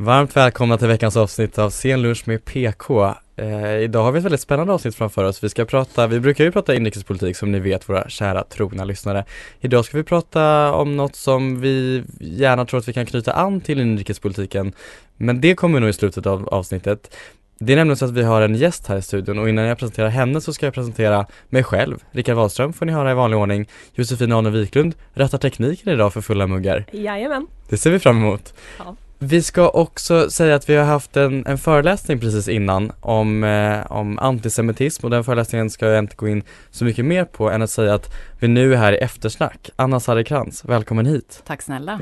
Varmt välkomna till veckans avsnitt av Scenlunch med PK. Eh, idag har vi ett väldigt spännande avsnitt framför oss. Vi ska prata, vi brukar ju prata inrikespolitik som ni vet våra kära trogna lyssnare. Idag ska vi prata om något som vi gärna tror att vi kan knyta an till inrikespolitiken. Men det kommer nog i slutet av avsnittet. Det är nämligen så att vi har en gäst här i studion och innan jag presenterar henne så ska jag presentera mig själv. Rickard Wahlström får ni höra i vanlig ordning. Josefin Arne Wiklund rättar tekniken idag för fulla muggar. Jajamän. Det ser vi fram emot. Ja. Vi ska också säga att vi har haft en, en föreläsning precis innan om, eh, om antisemitism och den föreläsningen ska jag inte gå in så mycket mer på än att säga att vi nu är här i eftersnack. Anna Sarrekrans, välkommen hit. Tack snälla.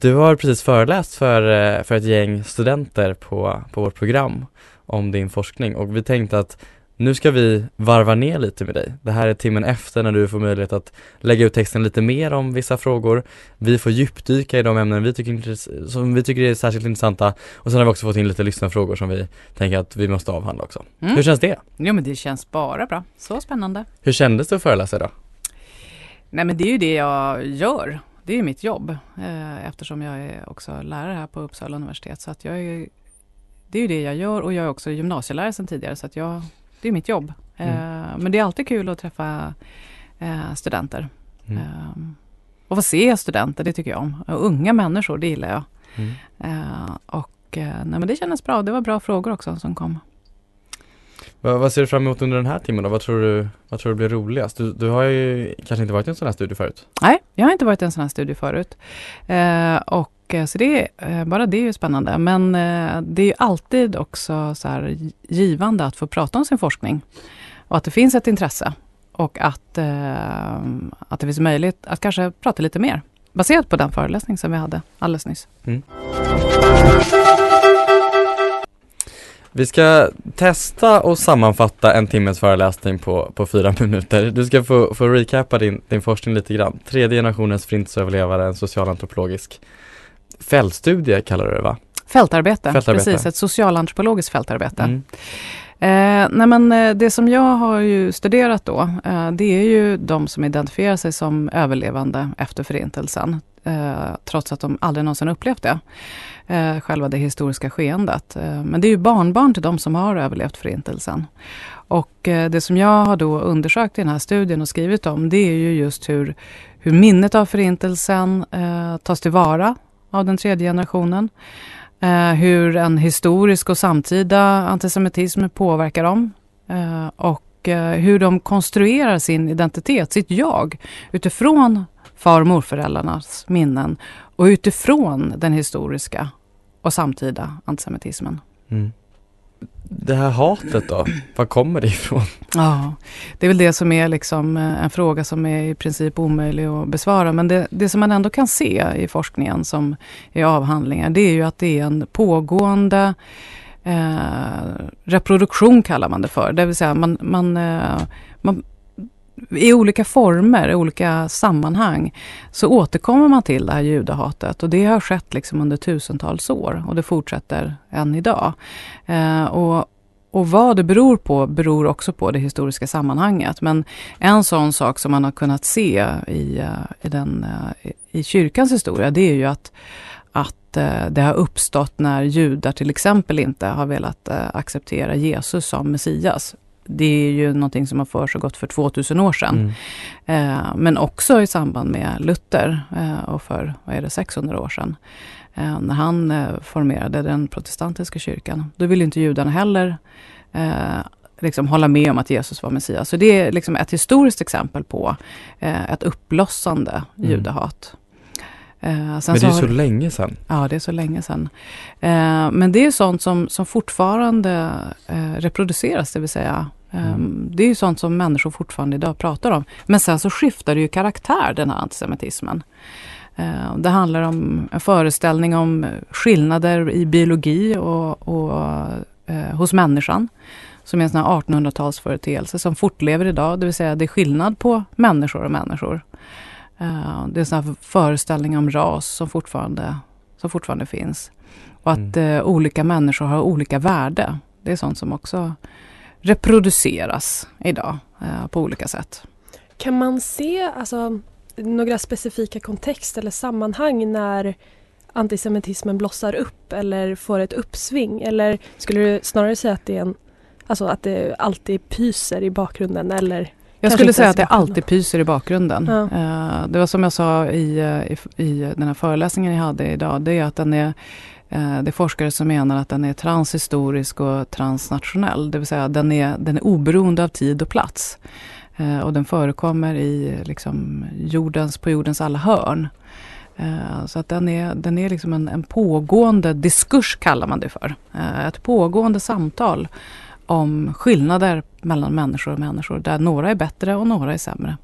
Du har precis föreläst för, eh, för ett gäng studenter på, på vårt program om din forskning och vi tänkte att nu ska vi varva ner lite med dig. Det här är timmen efter när du får möjlighet att lägga ut texten lite mer om vissa frågor. Vi får djupdyka i de ämnen vi tycker, som vi tycker är särskilt intressanta och sen har vi också fått in lite lyssnarfrågor som vi tänker att vi måste avhandla också. Mm. Hur känns det? Jo men det känns bara bra. Så spännande. Hur kändes det att föreläsa idag? Nej men det är ju det jag gör. Det är mitt jobb eh, eftersom jag är också lärare här på Uppsala universitet. Så att jag är, det är ju det jag gör och jag är också gymnasielärare sedan tidigare så att jag, det är mitt jobb. Mm. Eh, men det är alltid kul att träffa eh, studenter. Mm. Eh, och få se studenter, det tycker jag om. Och unga människor, det gillar jag. Mm. Och nej, men det kändes bra. Det var bra frågor också som kom. Vad, vad ser du fram emot under den här timmen då? Vad tror du, vad tror du blir roligast? Du, du har ju kanske inte varit i en sån här studie förut? Nej, jag har inte varit i en sån här studie förut. Eh, och eh, så det, eh, bara det är ju spännande. Men eh, det är ju alltid också så givande att få prata om sin forskning. Och att det finns ett intresse. Och att, att det finns möjlighet att kanske prata lite mer. Baserat på den föreläsning som vi hade alldeles nyss. Mm. Vi ska testa och sammanfatta en timmes föreläsning på, på fyra minuter. Du ska få, få recappa din, din forskning lite grann. Tredje generationens förintelseöverlevare, en socialantropologisk fältstudie kallar du det va? Fältarbete, Fältarbete. precis. Ett socialantropologiskt fältarbete. Mm. Eh, nej men eh, det som jag har ju studerat då, eh, det är ju de som identifierar sig som överlevande efter Förintelsen. Eh, trots att de aldrig någonsin upplevt det. Eh, själva det historiska skeendet. Eh, men det är ju barnbarn till de som har överlevt Förintelsen. Och eh, det som jag har då undersökt i den här studien och skrivit om, det är ju just hur, hur minnet av Förintelsen eh, tas tillvara av den tredje generationen. Eh, hur en historisk och samtida antisemitism påverkar dem. Eh, och eh, hur de konstruerar sin identitet, sitt jag, utifrån far och morföräldrarnas minnen och utifrån den historiska och samtida antisemitismen. Mm. Det här hatet då, var kommer det ifrån? Ja, det är väl det som är liksom eh, en fråga som är i princip omöjlig att besvara. Men det, det som man ändå kan se i forskningen som är avhandlingar, det är ju att det är en pågående eh, reproduktion kallar man det för. Det vill säga man, man, eh, man i olika former, i olika sammanhang, så återkommer man till det här judahatet. Och det har skett liksom under tusentals år och det fortsätter än idag. Eh, och, och vad det beror på, beror också på det historiska sammanhanget. Men en sån sak som man har kunnat se i, eh, i, den, eh, i kyrkans historia, det är ju att att eh, det har uppstått när judar till exempel inte har velat acceptera Jesus som Messias det är ju någonting som har försiggått för 2000 år sedan. Mm. Eh, men också i samband med Luther eh, och för, vad är det, 600 år sedan. Eh, när han eh, formerade den protestantiska kyrkan. Då ville inte judarna heller eh, liksom hålla med om att Jesus var Messias. Så det är liksom ett historiskt exempel på eh, ett uppblossande Mm. judahat. Eh, men det är ju så, har, länge sedan. Ja, det är så länge sedan. Eh, men det är sånt som, som fortfarande eh, reproduceras, det vill säga mm. Det är ju sånt som människor fortfarande idag pratar om. Men sen så skiftar det ju karaktär, den här antisemitismen. Eh, det handlar om en föreställning om skillnader i biologi och, och eh, hos människan. Som är en sån här 1800-talsföreteelse som fortlever idag. Det vill säga det är skillnad på människor och människor. Uh, det är en sån här föreställning om ras som fortfarande, som fortfarande finns. Och att mm. uh, olika människor har olika värde. Det är sånt som också reproduceras idag uh, på olika sätt. Kan man se alltså, några specifika kontexter eller sammanhang när antisemitismen blossar upp eller får ett uppsving? Eller skulle du snarare säga att det är en Alltså att det alltid pyser i bakgrunden eller jag skulle säga att det alltid pyser i bakgrunden. Ja. Uh, det var som jag sa i, eh, i, i, den här föreläsningen jag hade idag. Det är att den är Eh, det är forskare som menar att den är transhistorisk och transnationell. Det vill säga den är, den är oberoende av tid och plats. Eh, och den förekommer i liksom, jordens, på jordens alla hörn. Eh, så att den är, den är liksom en, en pågående diskurs kallar man det för. Ett pågående samtal om skillnader mellan människor och människor där några är bättre och några är sämre.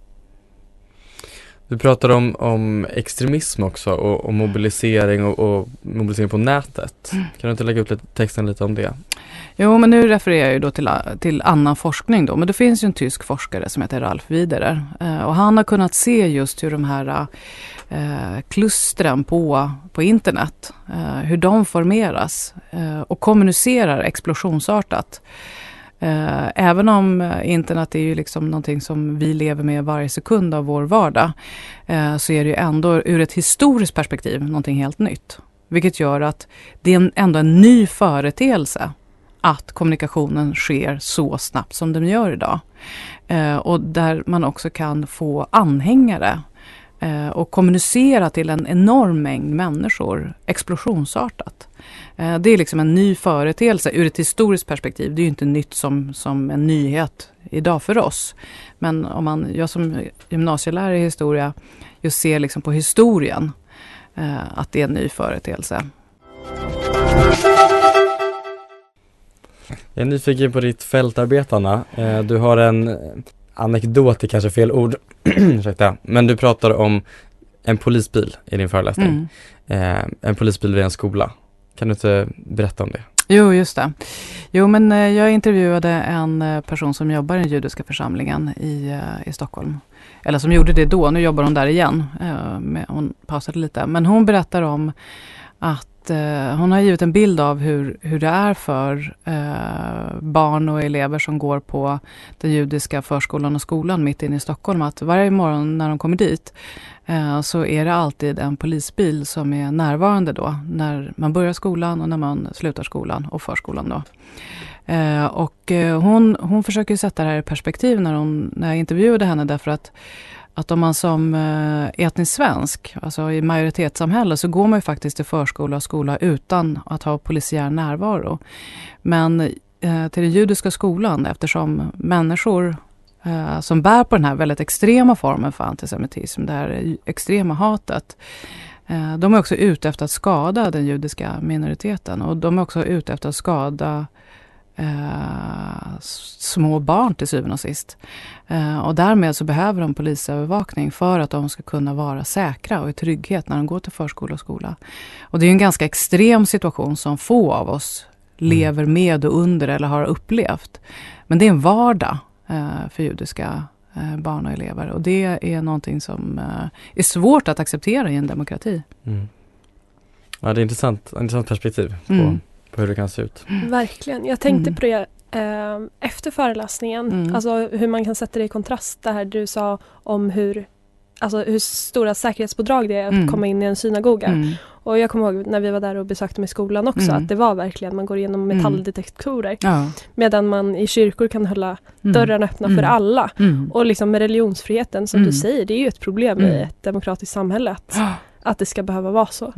Du pratar om, om extremism också och, och mobilisering och, och, mobilisering på nätet. Mm. Kan du inte lägga upp lite, texten lite om det? Jo, men nu refererar jag då till, till annan forskning då. Men det finns ju en tysk forskare som heter Ralf Widerer. Eh, och han har kunnat se just hur de här eh, klustren på, på internet, eh, hur de formeras eh, och kommunicerar explosionsartat. Eh, även om eh, internet är ju liksom någonting som vi lever med varje sekund av vår vardag, eh, så är det ju ändå ur ett historiskt perspektiv någonting helt nytt. Vilket gör att det är ändå en ny företeelse att kommunikationen sker så snabbt som den gör idag. Eh, och där man också kan få anhängare eh, och kommunicera till en enorm mängd människor explosionsartat. Eh, det är liksom en ny företeelse ur ett historiskt perspektiv. Det är ju inte nytt som, som en nyhet idag för oss. Men om man, jag som gymnasielärare i historia just ser liksom på historien eh, att det är en ny företeelse. Jag är nyfiken på ditt fältarbete Anna. Eh, du har en anekdot, är kanske fel ord, ursäkta, men du pratar om en polisbil i din föreläsning. Mm. En polisbil vid en skola. Kan du inte berätta om det? Jo, just det. Jo, men eh, jag intervjuade en eh, person som jobbar i den judiska församlingen i, eh, i Stockholm. Eller som gjorde det då, nu jobbar hon där igen. Hon pausade lite. Men hon berättar om att hon har givit en bild av hur, hur det är för eh, barn och elever som går på den judiska förskolan och skolan mitt inne i Stockholm. Att varje morgon när de kommer dit Eh, så är det alltid en polisbil som är närvarande då när man börjar skolan och när man slutar skolan och förskolan då. Eh, och eh, hon, hon försöker sätta det här i perspektiv när, hon, när jag intervjuade henne därför att att om man som etnisk svensk, alltså i majoritetssamhälle, så går man ju faktiskt till förskola och skola utan att ha polisiär närvaro. Men till den judiska skolan, eftersom människor eh, som bär på den här väldigt extrema formen för antisemitism, det här extrema hatet. Eh, de är också ute efter att skada den judiska minoriteten och de är också ute efter att skada eh, små barn till syvende och sist. Eh, och därmed så behöver de polisövervakning för att de ska kunna vara säkra och i trygghet när de går till förskola och skola. Och det är en ganska extrem situation som få av oss mm. lever med och under eller har upplevt. Men det är en vardag Eh, för judiska eh, barn och elever. Och det är någonting som eh, är svårt att acceptera i en demokrati. Mm. Ja, det är intressant, intressant perspektiv på, mm. på hur det kan se ut. Verkligen. Jag tänkte mm. på det eh, efter föreläsningen. Mm. Alltså hur man kan sätta det i kontrast, det här du sa om hur alltså hur stora säkerhetspådrag det är att mm. komma in i en synagoga. Och jag kommer ihåg när vi var där och besökte med skolan också mm. att det var verkligen, man går igenom mm. metalldetektorer. Ja. Medan man i kyrkor kan hålla mm. dörrarna öppna för mm. alla. Och liksom med religionsfriheten som du säger, det är ju ett problem i ett demokratiskt samhälle att, att det ska behöva vara så.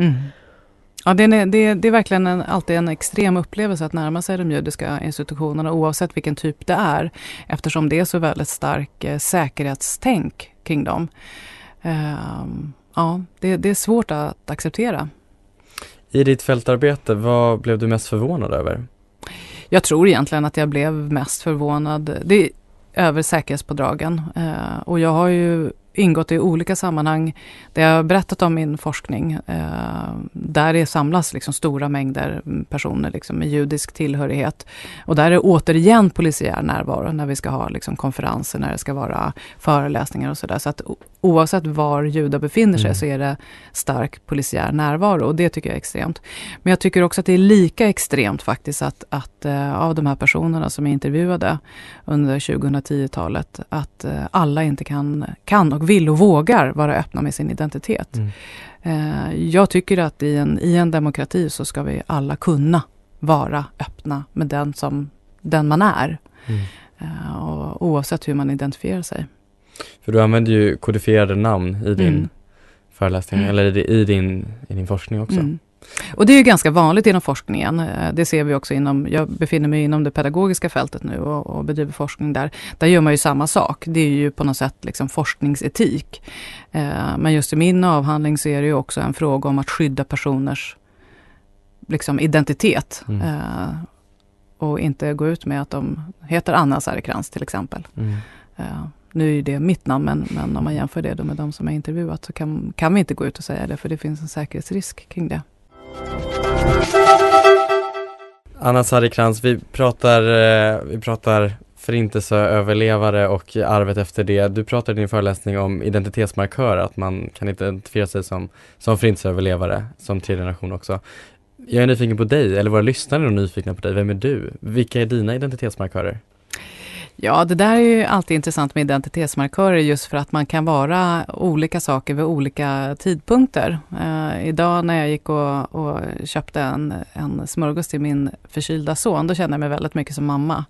Ja, det är, det, det är verkligen en, alltid en extrem upplevelse att närma sig de judiska institutionerna oavsett vilken typ det är. Eftersom det är så väldigt stark eh, säkerhetstänk kring dem. Um, ja, det, det är svårt att acceptera. I ditt fältarbete, vad blev du mest förvånad över? Jag tror egentligen att jag blev mest förvånad det, över säkerhetspådragen. Eh, och jag har ju ingått i olika sammanhang där jag har berättat om min forskning. Eh, där det samlas liksom stora mängder personer liksom med judisk tillhörighet. Och där är det återigen polisiär närvaro när vi ska ha liksom konferenser, när det ska vara föreläsningar och sådär. Så att oavsett var judar befinner sig mm. så är det stark polisiär närvaro och det tycker jag är extremt. Men jag tycker också att det är lika extremt faktiskt att, att uh, av de här personerna som är intervjuade under 2010-talet, att uh, alla inte kan, kan och vill och vågar vara öppna med sin identitet. Mm. Uh, jag tycker att i en, i en demokrati så ska vi alla kunna vara öppna med den som den man är. Mm. och oavsett hur man identifierar sig. För du använder ju kodifierade namn i din mm. föreläsning, mm. eller i din, i din forskning också. Mm. Och det är ju ganska vanligt inom forskningen. Eh, det ser vi också inom, jag befinner mig inom det pedagogiska fältet nu och, och bedriver forskning där. Där gör man ju samma sak. Det är ju på något sätt liksom forskningsetik. Eh, men just i min avhandling så är det ju också en fråga om att skydda personers liksom, identitet. Mm. Eh, och inte gå ut med att de heter Anna Sarekrans till exempel. Mm. Nu är det mitt namn, men, men om man jämför det med de som är intervjuat så kan, kan vi inte gå ut och säga det, för det finns en säkerhetsrisk kring det. Anna Sarikrans, vi pratar, eh, vi pratar förintelseöverlevare och arvet efter det. Du pratade i din föreläsning om identitetsmarkörer, att man kan identifiera sig som, som förintelseöverlevare, som tredje generation också. Jag är nyfiken på dig, eller våra lyssnare är nyfikna på dig. Vem är du? Vilka är dina identitetsmarkörer? Ja, det där är ju alltid intressant med identitetsmarkörer just för att man kan vara olika saker vid olika tidpunkter. Eh, idag när jag gick och, och, köpte en, en smörgås till min förkylda son, då kände jag mig väldigt mycket som mamma.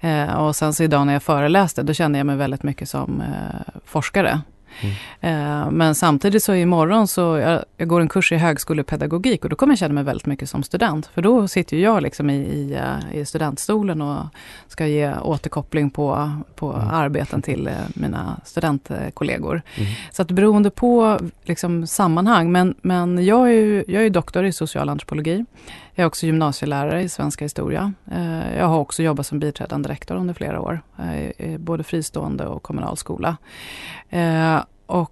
Eh, och sen så idag när jag föreläste, då kände jag mig väldigt mycket som eh, forskare. Mm. Men samtidigt så imorgon så, jag, jag, går en kurs i högskolepedagogik och då kommer jag känna mig väldigt mycket som student. För då sitter jag liksom i, i, eh, i studentstolen och ska ge återkoppling på, på mm. arbeten till eh, mina studentkollegor. Mm. Så att beroende på liksom sammanhang, men, men jag, är ju, jag är doktor i social antropologi. Jag är också gymnasielärare i svenska historia. Eh, jag har också jobbat som biträdande rektor under flera år, eh, både fristående och kommunal skola. Eh, och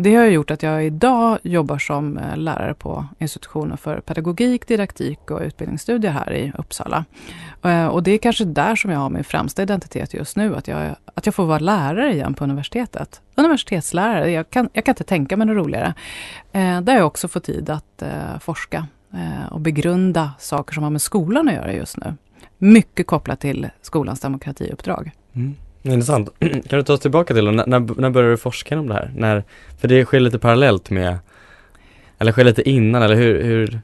det har gjort att jag idag jobbar som lärare på institutionen för pedagogik, didaktik och utbildningsstudier här i Uppsala. Och det är kanske där som jag har min främsta identitet just nu, att jag, att jag får vara lärare igen på universitetet. Universitetslärare, jag kan, jag kan inte tänka mig något roligare. Där jag också får tid att forska och begrunda saker som har med skolan att göra just nu. Mycket kopplat till skolans demokratiuppdrag. Mm. Intressant. Kan du ta oss tillbaka till när, när, när började du forska om det här? När, för det sker lite parallellt med, eller sker lite innan, eller hur? hur?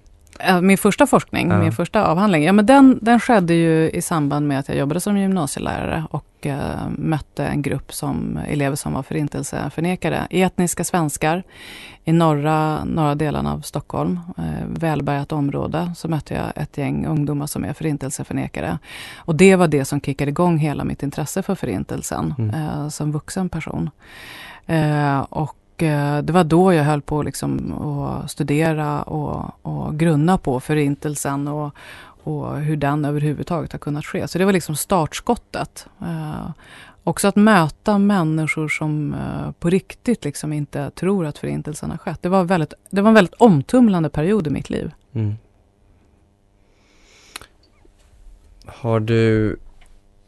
Min första forskning, ja. min första avhandling, ja men den, den skedde ju i samband med att jag jobbade som gymnasielärare och uh, mötte en grupp som elever som var förintelseförnekare. Etniska svenskar i norra, norra delarna av Stockholm, uh, välbärgat område, så mötte jag ett gäng ungdomar som är förintelseförnekare. Och det var det som kickade igång hela mitt intresse för förintelsen mm. uh, som vuxen person. och och eh, det var då jag höll på liksom att studera och, och grunna på förintelsen och, och hur den överhuvudtaget har kunnat ske. Så det var liksom startskottet. Eh, också att möta människor som eh, på riktigt liksom inte tror att förintelsen har skett. Det var, väldigt, det var en väldigt omtumlande period i mitt liv. Mm. Har du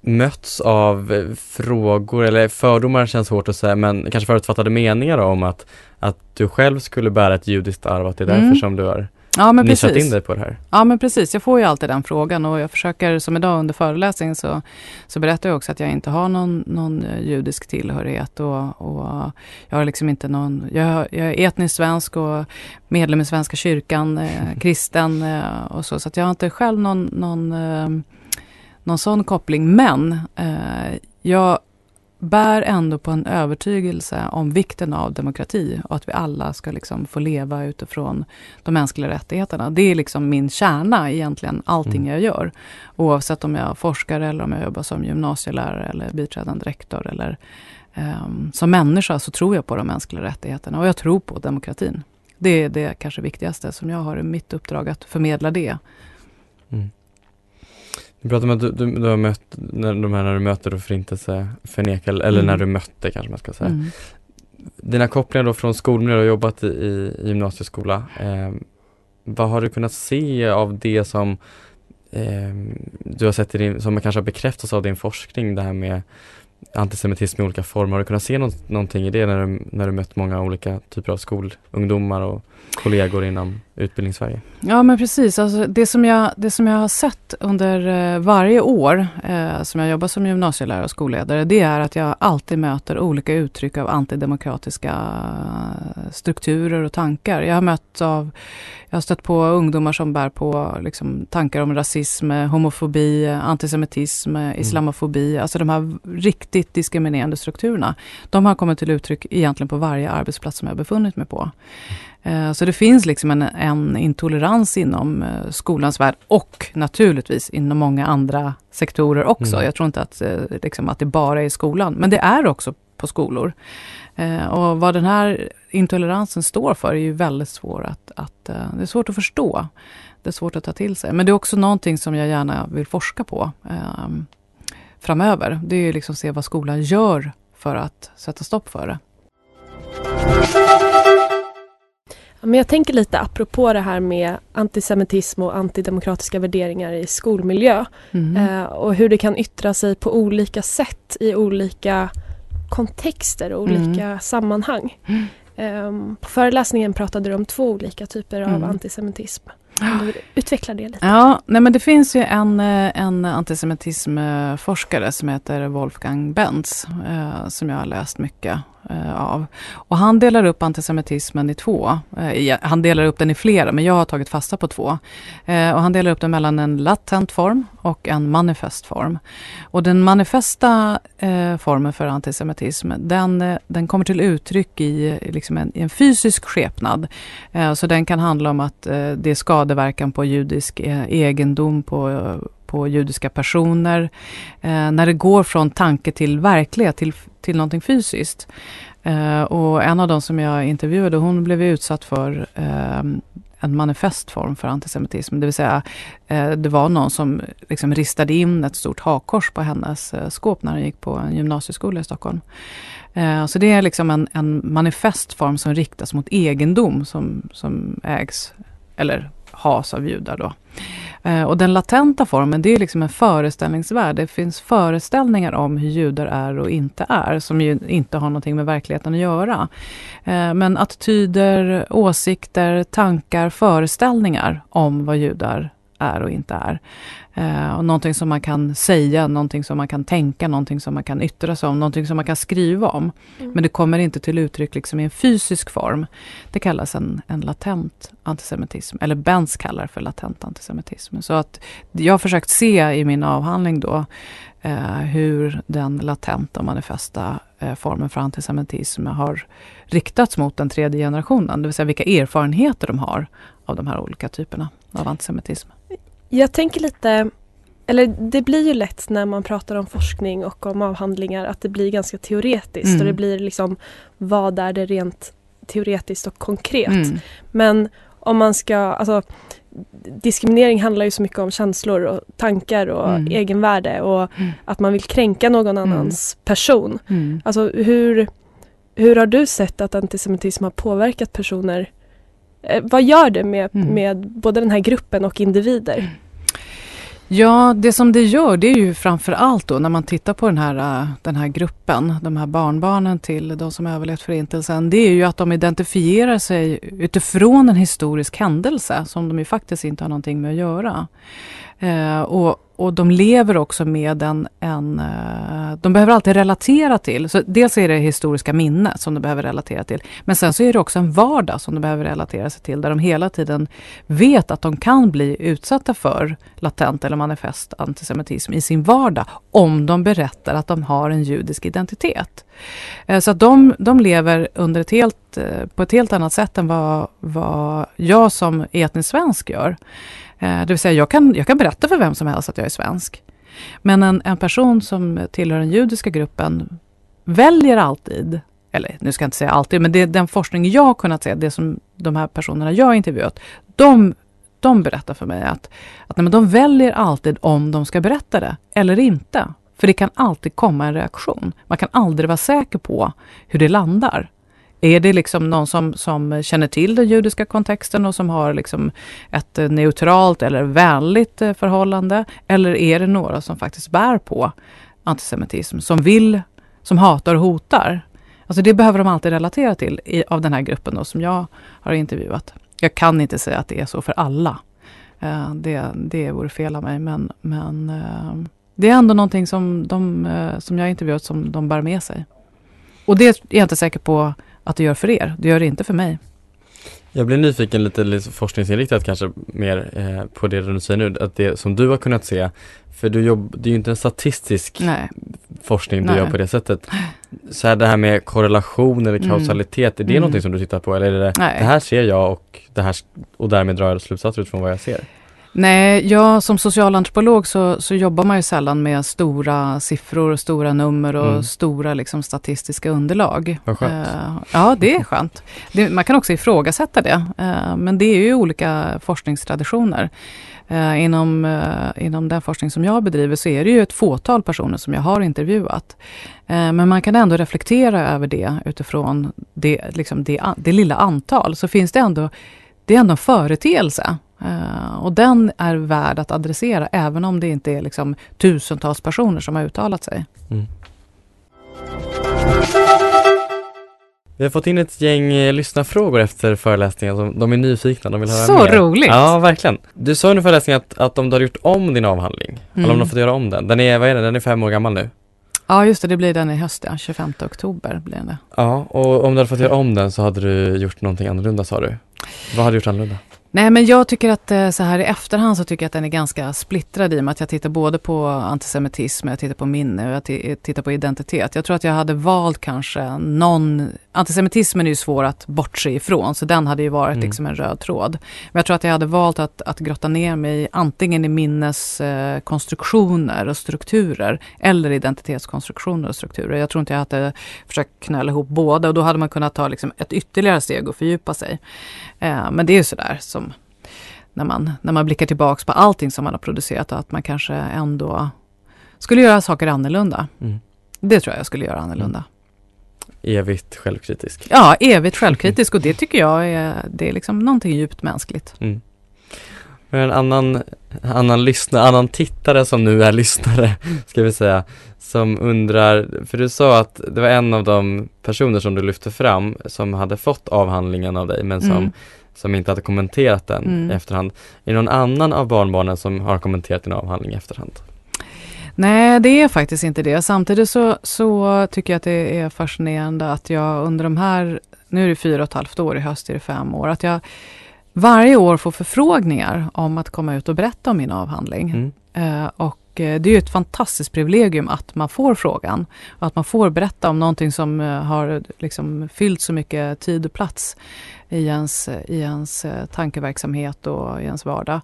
mötts av eh, frågor, eller fördomar känns hårt att säga, men kanske förutfattade meningar om att, att du själv skulle bära ett judiskt arv, att det är därför mm. som du har ja, men nischat precis. in dig på det här? Ja men precis, jag får ju alltid den frågan och jag försöker, som idag under föreläsningen så, så berättar jag också att jag inte har någon, någon eh, judisk tillhörighet och, och jag har liksom inte någon, jag, jag är etnisk svensk och medlem i Svenska kyrkan, eh, kristen eh, och så, så att jag har inte själv någon, någon eh, någon sån koppling. Men eh, jag bär ändå på en övertygelse om vikten av demokrati och att vi alla ska liksom få leva utifrån de mänskliga rättigheterna. Det är liksom min kärna egentligen, allting mm. jag gör. Oavsett om jag forskar eller om jag jobbar som gymnasielärare eller biträdande rektor eller Um, som människa så tror jag på de mänskliga rättigheterna och jag tror på demokratin. Det är det kanske viktigaste som jag har i mitt uppdrag, att förmedla det. Mm. Du pratar om att du, du, du, har mött, när, de här, när du möter förintelseförnekare, eller mm. när du mötte kanske man ska säga. Mm. Dina kopplingar då från skolmiljö, du har jobbat i, i gymnasieskola. Eh, vad har du kunnat se av det som eh, du har sett i din, som kanske har bekräftats av din forskning, det här med antisemitism i olika former. Har du kunnat se något, någonting i det när du, när du mött många olika typer av skolungdomar och kollegor inom utbildningssverige? Ja men precis, alltså det, som jag, det som jag har sett under eh, varje år eh, som jag jobbar som gymnasielärare och skolledare, det är att jag alltid möter olika uttryck av antidemokratiska strukturer och tankar. Jag har mött av jag har stött på ungdomar som bär på liksom, tankar om rasism, homofobi, antisemitism, mm. islamofobi. Alltså de här riktigt diskriminerande strukturerna. De har kommit till uttryck egentligen på varje arbetsplats som jag befunnit mig på. Eh, så det finns liksom en, en intolerans inom eh, skolans värld och naturligtvis inom många andra sektorer också. Mm. Jag tror inte att, eh, liksom, att det bara är i skolan, men det är också på skolor. Och vad den här intoleransen står för är ju väldigt svårt att, att, det är svårt att förstå. Det är svårt att ta till sig. Men det är också någonting som jag gärna vill forska på eh, framöver. Det är liksom se vad skolan gör för att sätta stopp för det. Men jag tänker lite apropå det här med antisemitism och antidemokratiska värderingar i skolmiljö. Mm. Eh, och hur det kan yttra sig på olika sätt i olika kontexter och olika mm. sammanhang. Mm. På föreläsningen pratade du om två olika typer av mm. antisemitism. Du utveckla det lite? Ja, nej men det finns ju en, eh, en antisemitismforskare som heter Wolfgang Benz eh, som jag har läst mycket Eh, av. Och han delar upp antisemitismen i två. Eh, han delar upp den i flera, men jag har tagit fasta på två. Eh, och han delar upp den mellan en latent form och en manifest form. Och den manifesta eh, formen för antisemitism, den, eh, den kommer till uttryck i, liksom en, i en fysisk skepnad. Eh, så den kan handla om att eh, det är skadeverkan på judisk egendom, på på judiska personer. Eh, när det går från tanke till verklighet, till, till någonting fysiskt. Eh, och en av de som jag intervjuade, hon blev utsatt för eh, en manifestform för antisemitism. Det vill säga, eh, det var någon som liksom ristade in ett stort hakkors på hennes eh, skåp när hon gick på en gymnasieskola i Stockholm. Eh, så det är liksom en, en manifestform som riktas mot egendom som, som ägs eller has av judar. Då. Eh, och den latenta formen, det är liksom en föreställningsvärld. Det finns föreställningar om hur judar är och inte är, som ju inte har någonting med verkligheten att göra. Eh, men attityder, åsikter, tankar, föreställningar om vad judar är och inte är. Eh, och någonting som man kan säga, någonting som man kan tänka, någonting som man kan yttra sig om, någonting som man kan skriva om. Mm. Men det kommer inte till uttryck liksom i en fysisk form. Det kallas en, en latent antisemitism, eller Benz kallar det för latent antisemitism. Så att jag har försökt se i min avhandling då eh, hur den latenta manifesta eh, formen för antisemitism har riktats mot den tredje generationen. Det vill säga vilka erfarenheter de har av de här olika typerna av antisemitism. Jag tänker lite, eller det blir ju lätt när man pratar om forskning och om avhandlingar att det blir ganska teoretiskt mm. och det blir liksom vad är det rent teoretiskt och konkret. Mm. Men om man ska, alltså diskriminering handlar ju så mycket om känslor och tankar och mm. egenvärde och mm. att man vill kränka någon mm. annans person. Mm. Alltså hur, hur har du sett att antisemitism har påverkat personer Eh, vad gör det med, mm. med både den här gruppen och individer? Ja, det som det gör det är ju framför allt då när man tittar på den här, äh, den här gruppen, de här barnbarnen till de som överlevt förintelsen. Det är ju att de identifierar sig utifrån en historisk händelse som de ju faktiskt inte har någonting med att göra. Eh, och, och de lever också med en, en... Eh, de behöver alltid relatera till. Så dels är det historiska minne som de behöver relatera till. Men sen så är det också en vardag som de behöver relatera sig till. Där de hela tiden vet att de kan bli utsatta för latent eller manifest antisemitism i sin vardag. Om de berättar att de har en judisk identitet. Eh, så att de, de lever under ett helt, eh, på ett helt annat sätt än vad, vad jag som etnisk svensk gör. Eh, det vill säga, jag kan, jag kan berätta för vem som helst att jag är svensk. Men en, en person som tillhör den judiska gruppen väljer alltid, eller nu ska jag inte säga alltid, men det den forskning jag har kunnat se, det som de här personerna jag har intervjuat, de, de berättar för mig att, att nej, men de väljer alltid om de ska berätta det eller inte. För det kan alltid komma en reaktion. Man kan aldrig vara säker på hur det landar. Är det liksom någon som, som känner till den judiska kontexten och som har liksom ett neutralt eller vänligt eh, förhållande? Eller är det några som faktiskt bär på antisemitism, som vill, som hatar och hotar? Alltså det behöver de alltid relatera till i, av den här gruppen då, som jag har intervjuat. Jag kan inte säga att det är så för alla. Uh, det, det vore fel av mig, men, men uh, det är ändå någonting som, de, uh, som jag intervjuat som de bär med sig. Och det är jag inte säker på att det gör för er. Det gör det inte för mig. Jag blir nyfiken lite, lite forskningsinriktat kanske mer eh, på det du säger nu, att det som du har kunnat se, för du jobb, det är ju inte en statistisk Nej. forskning du Nej. gör på det sättet. Så här det här med korrelation eller kausalitet, är det Mm. någonting som du tittar på eller är det, Nej. det här ser jag och det här och därmed drar jag slutsatser utifrån vad jag ser? Nej, jag som socialantropolog så, så jobbar man ju sällan med stora siffror, och stora nummer och Mm. stora liksom, statistiska underlag. Vad skönt. Eh, ja, det är skönt. Det, man kan också ifrågasätta det, eh, men det är ju olika forskningstraditioner. Eh, inom, eh, inom den forskning som jag bedriver så är det ju ett fåtal personer som jag har intervjuat. Eh, men man kan ändå reflektera över det utifrån det, liksom det, det lilla antal. Så finns det ändå, det är ändå en företeelse. Eh, och den är värd att adressera även om det inte är liksom tusentals personer som har uttalat sig. Vi har fått in ett gäng eh, lyssnarfrågor efter föreläsningen, som- de är nyfikna, de vill höra Så mer. roligt! Ja, verkligen. Du sa under föreläsningen att, att om du har gjort om din avhandling, eller om Mm. du har fått göra om den, den är, vad är den, den är fem år gammal nu? Ja, just det, det blir den i höst, ja. 25 oktober blir det. Ja, och om du hade fått göra om den så hade du gjort någonting annorlunda sa du. Vad hade du gjort annorlunda? Nej, men jag tycker att eh, så här i efterhand så tycker jag att den är ganska splittrad i och med att jag tittar både på antisemitism, jag tittar på minne och jag tittar på identitet. Jag tror att jag hade valt kanske någon... Antisemitismen är ju svår att bortse ifrån, så den hade ju varit Mm. liksom en röd tråd. Men jag tror att jag hade valt att, att grotta ner mig antingen i minneskonstruktioner eh, och strukturer eller identitetskonstruktioner och strukturer. Jag tror inte jag hade försökt knöla ihop båda och då hade man kunnat ta liksom ett ytterligare steg och fördjupa sig. Eh, men det är ju sådär som när man, när man blickar tillbaks på allting som man har producerat och att man kanske ändå skulle göra saker annorlunda. Mm. Det tror jag jag skulle göra annorlunda. Evigt självkritisk. Ja, evigt självkritisk och det tycker jag är, det är liksom någonting djupt mänskligt. Mm. Men en annan, annan lyssnare, annan tittare som nu är lyssnare, ska vi säga, som undrar, för du sa att det var en av de personer som du lyfte fram som hade fått avhandlingen av dig men som, Mm. som inte hade kommenterat den Mm. i efterhand. Är det någon annan av barnbarnen som har kommenterat din avhandling i efterhand? Nej, det är faktiskt inte det. Samtidigt så, så tycker jag att det är fascinerande att jag under de här, nu är det fyra och ett halvt år, i höst är det fem år, att jag varje år får förfrågningar om att komma ut och berätta om min avhandling. Mm. Eh, och eh, det är ju ett fantastiskt privilegium att man får frågan. Och att man får berätta om någonting som eh, har liksom fyllt så mycket tid och plats i ens, i ens eh, tankeverksamhet och i ens vardag.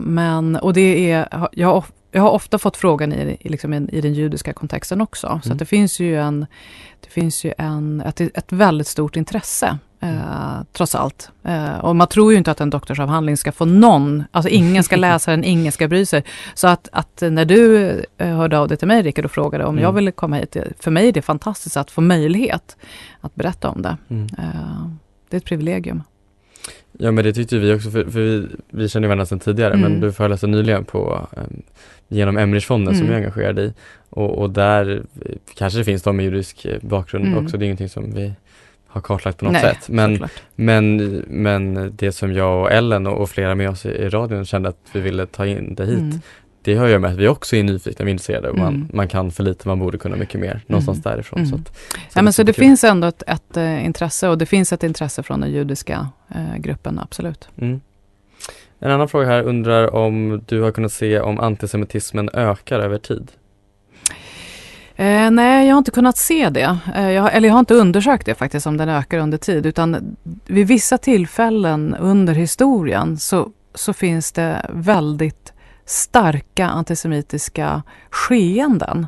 Men, och det är, jag jag har ofta fått frågan i, i, liksom en, i den judiska kontexten också. Så Mm. att det finns ju, en, det finns ju en, ett, ett väldigt stort intresse. Eh, trots allt. Eh, och man tror ju inte att en doktorsavhandling ska få någon, alltså ingen ska läsa den, ingen ska bry sig. Så att, att när du eh, hörde av dig till mig Rickard och frågade om Mm. jag ville komma hit, för mig är det fantastiskt att få möjlighet att berätta om det. Mm. Eh, det är ett privilegium. Ja men det tyckte vi också, för, för vi, vi känner varandra sedan tidigare men Mm. du föreläste nyligen på um, genom Emrichfonden som Mm. jag är engagerad i och, och där eh, kanske det finns de med judisk eh, bakgrund Mm. också, det är ingenting som vi har kartlagt på något Nej, sätt. Men, såklart. men, men det som jag och Ellen och, och flera med oss i, i radion kände att vi ville ta in det hit, Mm. Det har ju med att vi också är nyfikna, är intresserade och man, Mm. man kan för lite, man borde kunna mycket mer, någonstans därifrån. Mm. Så, att, Ja, men så det superkul. finns ändå ett, ett eh, intresse och det finns ett intresse från den judiska eh, gruppen, absolut. Mm. En annan fråga här undrar om du har kunnat se om antisemitismen ökar över tid? Eh, nej, jag har inte kunnat se det. Eh, jag, eller jag har inte undersökt det faktiskt, om den ökar under tid. Utan vid vissa tillfällen under historien så, så finns det väldigt starka antisemitiska skeenden.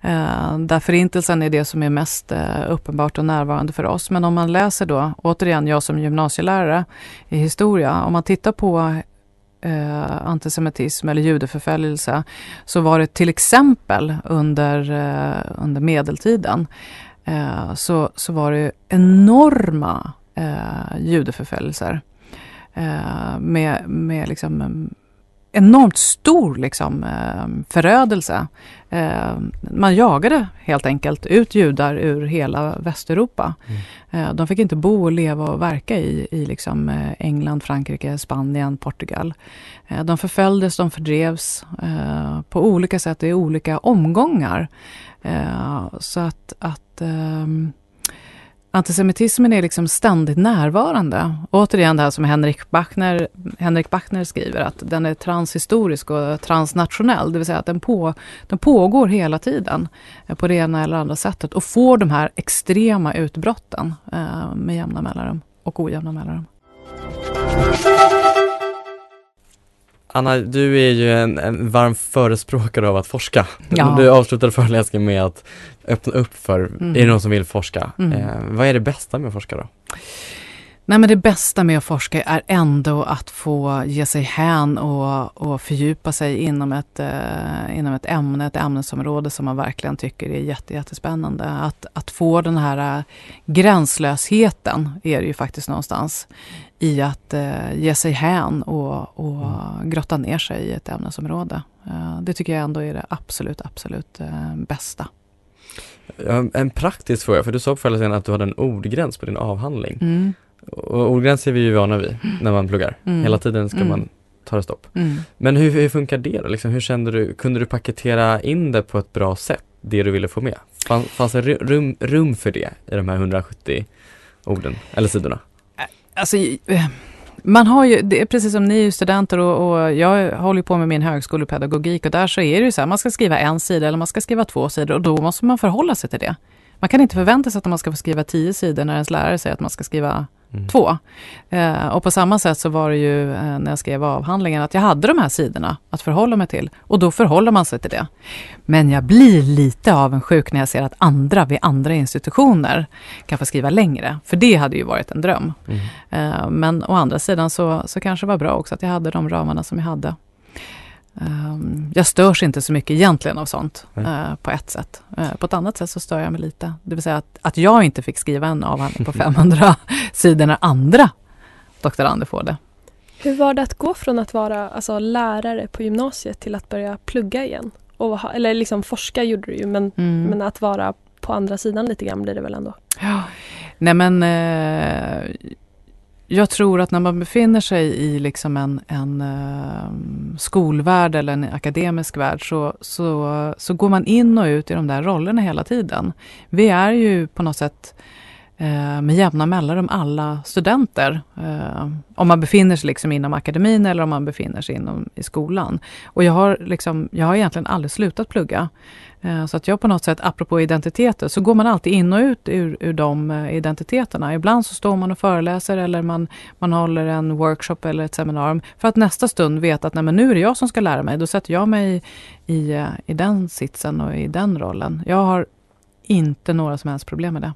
Eh, där förintelsen är det som är mest eh, uppenbart och närvarande för oss. Men om man läser då, återigen jag som gymnasielärare i historia, om man tittar på eh, antisemitism eller judeförföljelse så var det till exempel under, eh, under medeltiden eh, så, så var det enorma eh, judeförföljelser eh, med, med liksom mm, enormt stor liksom, eh, förödelse. Eh, man jagade helt enkelt ut judar ur hela Västeuropa. Mm. Eh, de fick inte bo, och leva och verka i, i liksom England, Frankrike, Spanien, Portugal. De förföljdes, de fördrevs på olika sätt i olika omgångar. Så att, att ehm, Antisemitismen är liksom ständigt närvarande. Återigen det här som Henrik Bachner, Henrik Bachner skriver, att den är transhistorisk och transnationell. Det vill säga att den, på, den pågår hela tiden eh, på det ena eller andra sättet och får de här extrema utbrotten eh, med jämna mellanrum och ojämna mellanrum. Anna, du är ju en, en varm förespråkare av att forska. Ja. Du avslutade föreläsningen med att öppna upp för, mm. är det någon som vill forska? Mm. Eh, vad är det bästa med att forska då? Nej, men det bästa med att forska är ändå att få ge sig hän och, och fördjupa sig inom ett, eh, inom ett ämne, ett ämnesområde som man verkligen tycker är jätte, jättespännande. Att, att få den här äh, gränslösheten är det ju faktiskt någonstans i att eh, ge sig hän och, och mm. grotta ner sig i ett ämnesområde. Eh, det tycker jag ändå är det absolut, absolut eh, bästa. En praktisk fråga, för du sa på föreläsningen att du hade en ordgräns på din avhandling. Mm. Och ordgräns är vi ju vana vid när man pluggar. Mm. Hela tiden ska mm. man ta det stopp. Mm. Men hur, hur funkar det då? Liksom, hur kände du, kunde du paketera in det på ett bra sätt, det du ville få med? Fann, fanns det rum, rum för det i de här 170 orden, eller sidorna? Alltså, eh, man har ju, det är precis som ni är studenter och, och, jag håller på med min högskolepedagogik och där så är det ju så här, man ska skriva en sida eller man ska skriva två sidor och då måste man förhålla sig till det. Man kan inte förvänta sig att man ska få skriva tio sidor när ens lärare säger att man ska skriva Mm. Två. Eh, och på samma sätt så var det ju eh, när jag skrev avhandlingen att jag hade de här sidorna att förhålla mig till och då förhåller man sig till det. Men jag blir lite avundsjuk när jag ser att andra vid andra institutioner kan få skriva längre, för det hade ju varit en dröm. Mm. Eh, men å andra sidan så, så kanske det var bra också att jag hade de ramarna som jag hade. Um, jag störs inte så mycket egentligen av sånt uh, på ett sätt. Uh, på ett annat sätt så stör jag mig lite. Det vill säga att, att jag inte fick skriva en avhandling på 500 sidor när andra doktorander får det. Hur var det att gå från att vara alltså, lärare på gymnasiet till att börja plugga igen? Och ha, eller liksom forska gjorde du ju, men, mm. men att vara på andra sidan lite grann blir det väl ändå? Ja, nej men eh, jag tror att när man befinner sig i liksom en, en uh, skolvärld eller en akademisk värld så, så, så går man in och ut i de där rollerna hela tiden. Vi är ju på något sätt eh, med jämna mellanrum alla studenter. Eh, om man befinner sig liksom inom akademin eller om man befinner sig inom i skolan. Och jag har, liksom, jag har egentligen aldrig slutat plugga. Eh, så att jag på något sätt, apropå identiteter, så går man alltid in och ut ur, ur de eh, identiteterna. Ibland så står man och föreläser eller man, man håller en workshop eller ett seminarium för att nästa stund veta att nej, men nu är det jag som ska lära mig. Då sätter jag mig i, i, eh, i den sitsen och i den rollen. Jag har inte några som helst problem med det.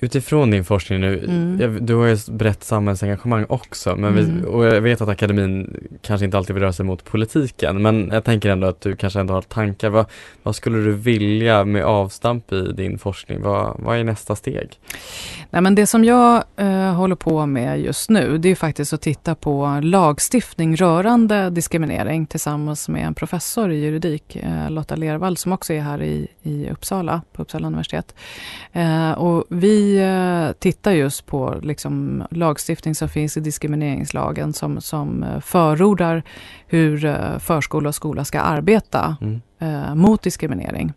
Utifrån din forskning nu, mm. jag, du har ju ett brett samhällsengagemang också, men mm. vi, och jag vet att akademin kanske inte alltid vill röra sig mot politiken, men jag tänker ändå att du kanske ändå har tankar. Vad, vad skulle du vilja med avstamp i din forskning? Vad, vad är nästa steg? Nej, men det som jag eh, håller på med just nu, det är faktiskt att titta på lagstiftning rörande diskriminering tillsammans med en professor i juridik, eh, Lotta Lervall, som också är här i, i Uppsala, på Uppsala universitet. Eh, och vi vi eh, tittar just på liksom, lagstiftning som finns i diskrimineringslagen som, som eh, förordar hur eh, förskola och skola ska arbeta mm. mot diskriminering.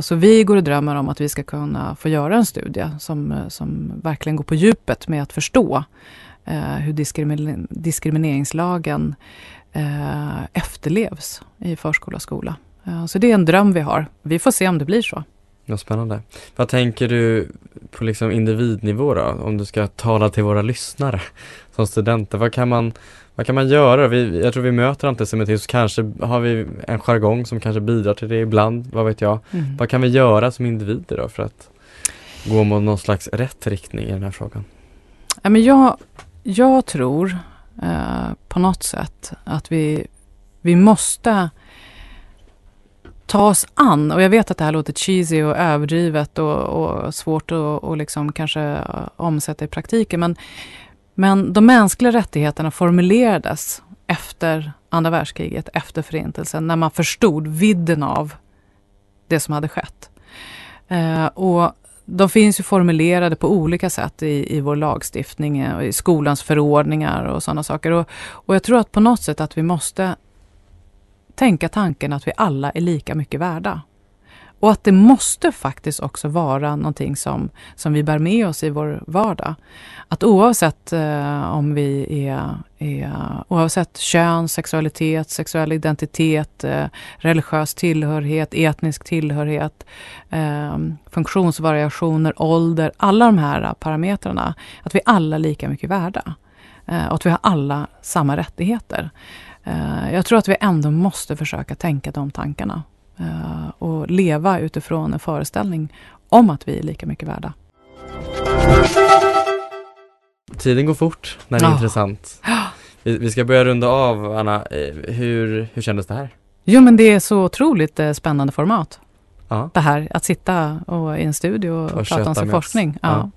Så vi går och drömmer om att vi ska kunna få göra en studie som, som verkligen går på djupet med att förstå hur diskrimin diskrimineringslagen efterlevs i förskola och skola. Så det är en dröm vi har. Vi får se om det blir så. Ja, spännande. Vad tänker du på liksom individnivå då? Om du ska tala till våra lyssnare som studenter. Vad kan man, vad kan man göra? Vi, jag tror vi möter antisemitism, kanske har vi en jargong som kanske bidrar till det ibland, vad vet jag. Mm. Vad kan vi göra som individer då för att gå mot någon slags rätt riktning i den här frågan? Ja, men jag, jag tror eh, på något sätt att vi, vi måste ta oss an, och jag vet att det här låter cheesy och överdrivet och, och svårt att och liksom kanske eh, omsätta i praktiken, men, men de mänskliga rättigheterna formulerades efter andra världskriget, efter förintelsen, när man förstod vidden av det som hade skett. Eh, och de finns ju formulerade på olika sätt i, i vår lagstiftning, eh, i skolans förordningar och sådana saker. Och, och jag tror att på något sätt att vi måste tänka tanken att vi alla är lika mycket värda. Och att det måste faktiskt också vara någonting som, som vi bär med oss i vår vardag. Att oavsett eh, om vi är, är, oavsett kön, sexualitet, sexuell identitet, eh, religiös tillhörighet, etnisk tillhörighet, eh, funktionsvariationer, ålder, alla de här parametrarna, att vi alla är lika mycket värda. Eh, och att vi har alla samma rättigheter. Eh, jag tror att vi ändå måste försöka tänka de tankarna uh, och leva utifrån en föreställning om att vi är lika mycket värda. Tiden går fort när det är oh. intressant. Vi, ska börja runda av, Anna. Eh, hur, hur kändes det här? Jo, men det är så otroligt eh, spännande format. Ja. Det här att sitta och, i en studio och, och prata om sin forskning. Ja.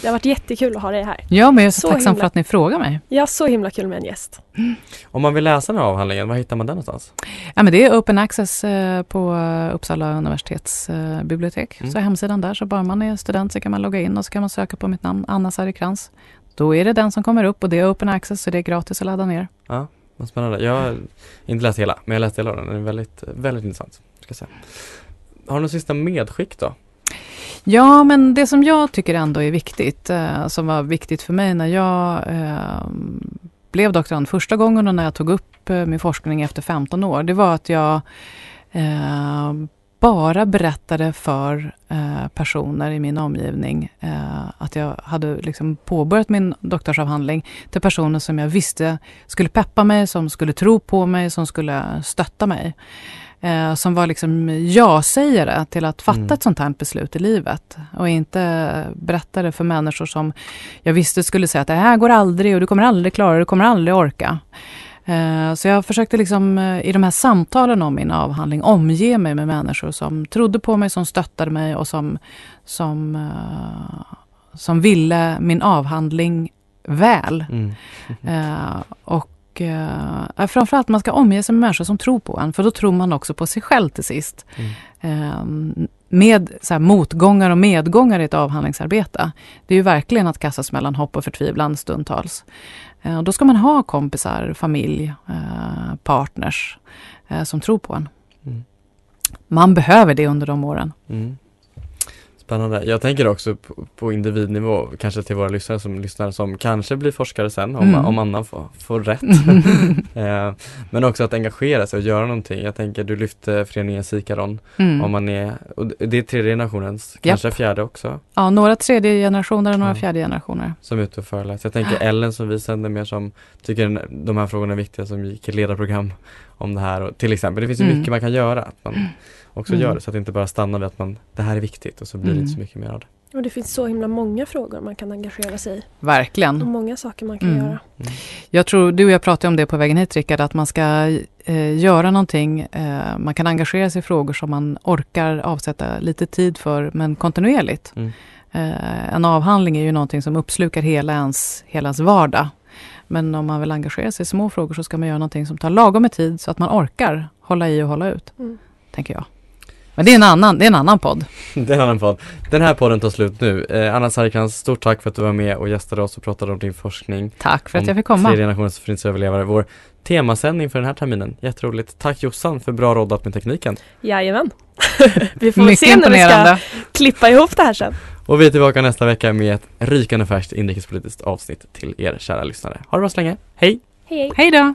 Det har varit jättekul att ha dig här. Ja, men jag är så, så tacksam himla... för att ni frågar mig. Ja, så himla kul med en gäst. Mm. Om man vill läsa den här avhandlingen, var hittar man den någonstans? Ja, men det är open access eh, på Uppsala universitets eh, bibliotek. Mm. Så hemsidan där, så bara man är student så kan man logga in och så kan man söka på mitt namn, Anna Sarikrans. Då är det den som kommer upp och det är open access så det är gratis att ladda ner. Ja, vad spännande. Jag har inte läst hela, men jag läste hela den. Den är väldigt, väldigt intressant. Ska säga. Har du något sista medskick då? Ja, men det som jag tycker ändå är viktigt, eh, som var viktigt för mig när jag eh, blev doktorand första gången och när jag tog upp eh, min forskning efter 15 år, det var att jag eh, bara berättade för eh, personer i min omgivning eh, att jag hade liksom påbörjat min doktorsavhandling till personer som jag visste skulle peppa mig, som skulle tro på mig, som skulle stötta mig eh, som var liksom ja-sägare till att fatta mm. ett sånt här beslut i livet. Och inte berättade för människor som jag visste skulle säga att det här går aldrig och du kommer aldrig klara det, du kommer aldrig orka. Eh, så jag försökte liksom eh, i de här samtalen om min avhandling omge mig med människor som trodde på mig, som stöttade mig och som, som, uh, som ville min avhandling väl. Mm. Uh, och och eh, framförallt man ska omge sig med människor som tror på en, för då tror man också på sig själv till sist. Mm. Eh, med så här, motgångar och medgångar i ett avhandlingsarbete, det är ju verkligen att kastas mellan hopp och förtvivlan stundtals. Eh, och då ska man ha kompisar, familj, eh, partners eh, som tror på en. Mm. Man behöver det under de åren. Mm. Spännande. Jag tänker också på, på, individnivå, kanske till våra lyssnare som lyssnar som kanske blir forskare sen om, mm. om Anna får, får rätt. eh, men också att engagera sig och göra någonting. Jag tänker du lyfte föreningen Sikaron. Mm. Om man är, och det är tredje generationens, kanske yep. fjärde också? Ja, några tredje generationer och några ja. fjärde generationer. Som är ute och föreläser. Jag tänker Ellen som vi sänder mer som tycker de här frågorna är viktiga som gick ledarprogram om det här och, till exempel. Det finns ju mm. mycket man kan göra. Att man, också mm. gör det så att det inte bara stannar vid att man, det här är viktigt och så blir det inte så mm. mycket mer av det. Och det finns så himla många frågor man kan engagera sig i. Verkligen. Och många saker man kan mm. göra. Mm. Jag tror, du och jag pratade om det på vägen hit Rickard, att man ska eh, göra någonting, eh, man kan engagera sig i frågor som man orkar avsätta lite tid för, men kontinuerligt. Mm. Eh, en avhandling är ju någonting som uppslukar hela ens, hela ens vardag. Men om man vill engagera sig i små frågor så ska man göra någonting som tar lagom med tid så att man orkar hålla i och hålla ut, mm. tänker jag. Men det är en annan, det är en annan podd. Det är en annan podd. Den här podden tar slut nu. Eh, Anna Sarkrans, stort tack för att du var med och gästade oss och pratade om din forskning. Tack för att jag fick komma. Tredje generationens förintelseöverlevare. Vår temasändning för den här terminen. Jätteroligt. Tack Jossan för bra råddat med tekniken. Jajamän. vi får se när vi ska klippa ihop det här sen. Och vi är tillbaka nästa vecka med ett rykande färskt inrikespolitiskt avsnitt till er kära lyssnare. Ha det bra så länge. Hej! Hej, hej då!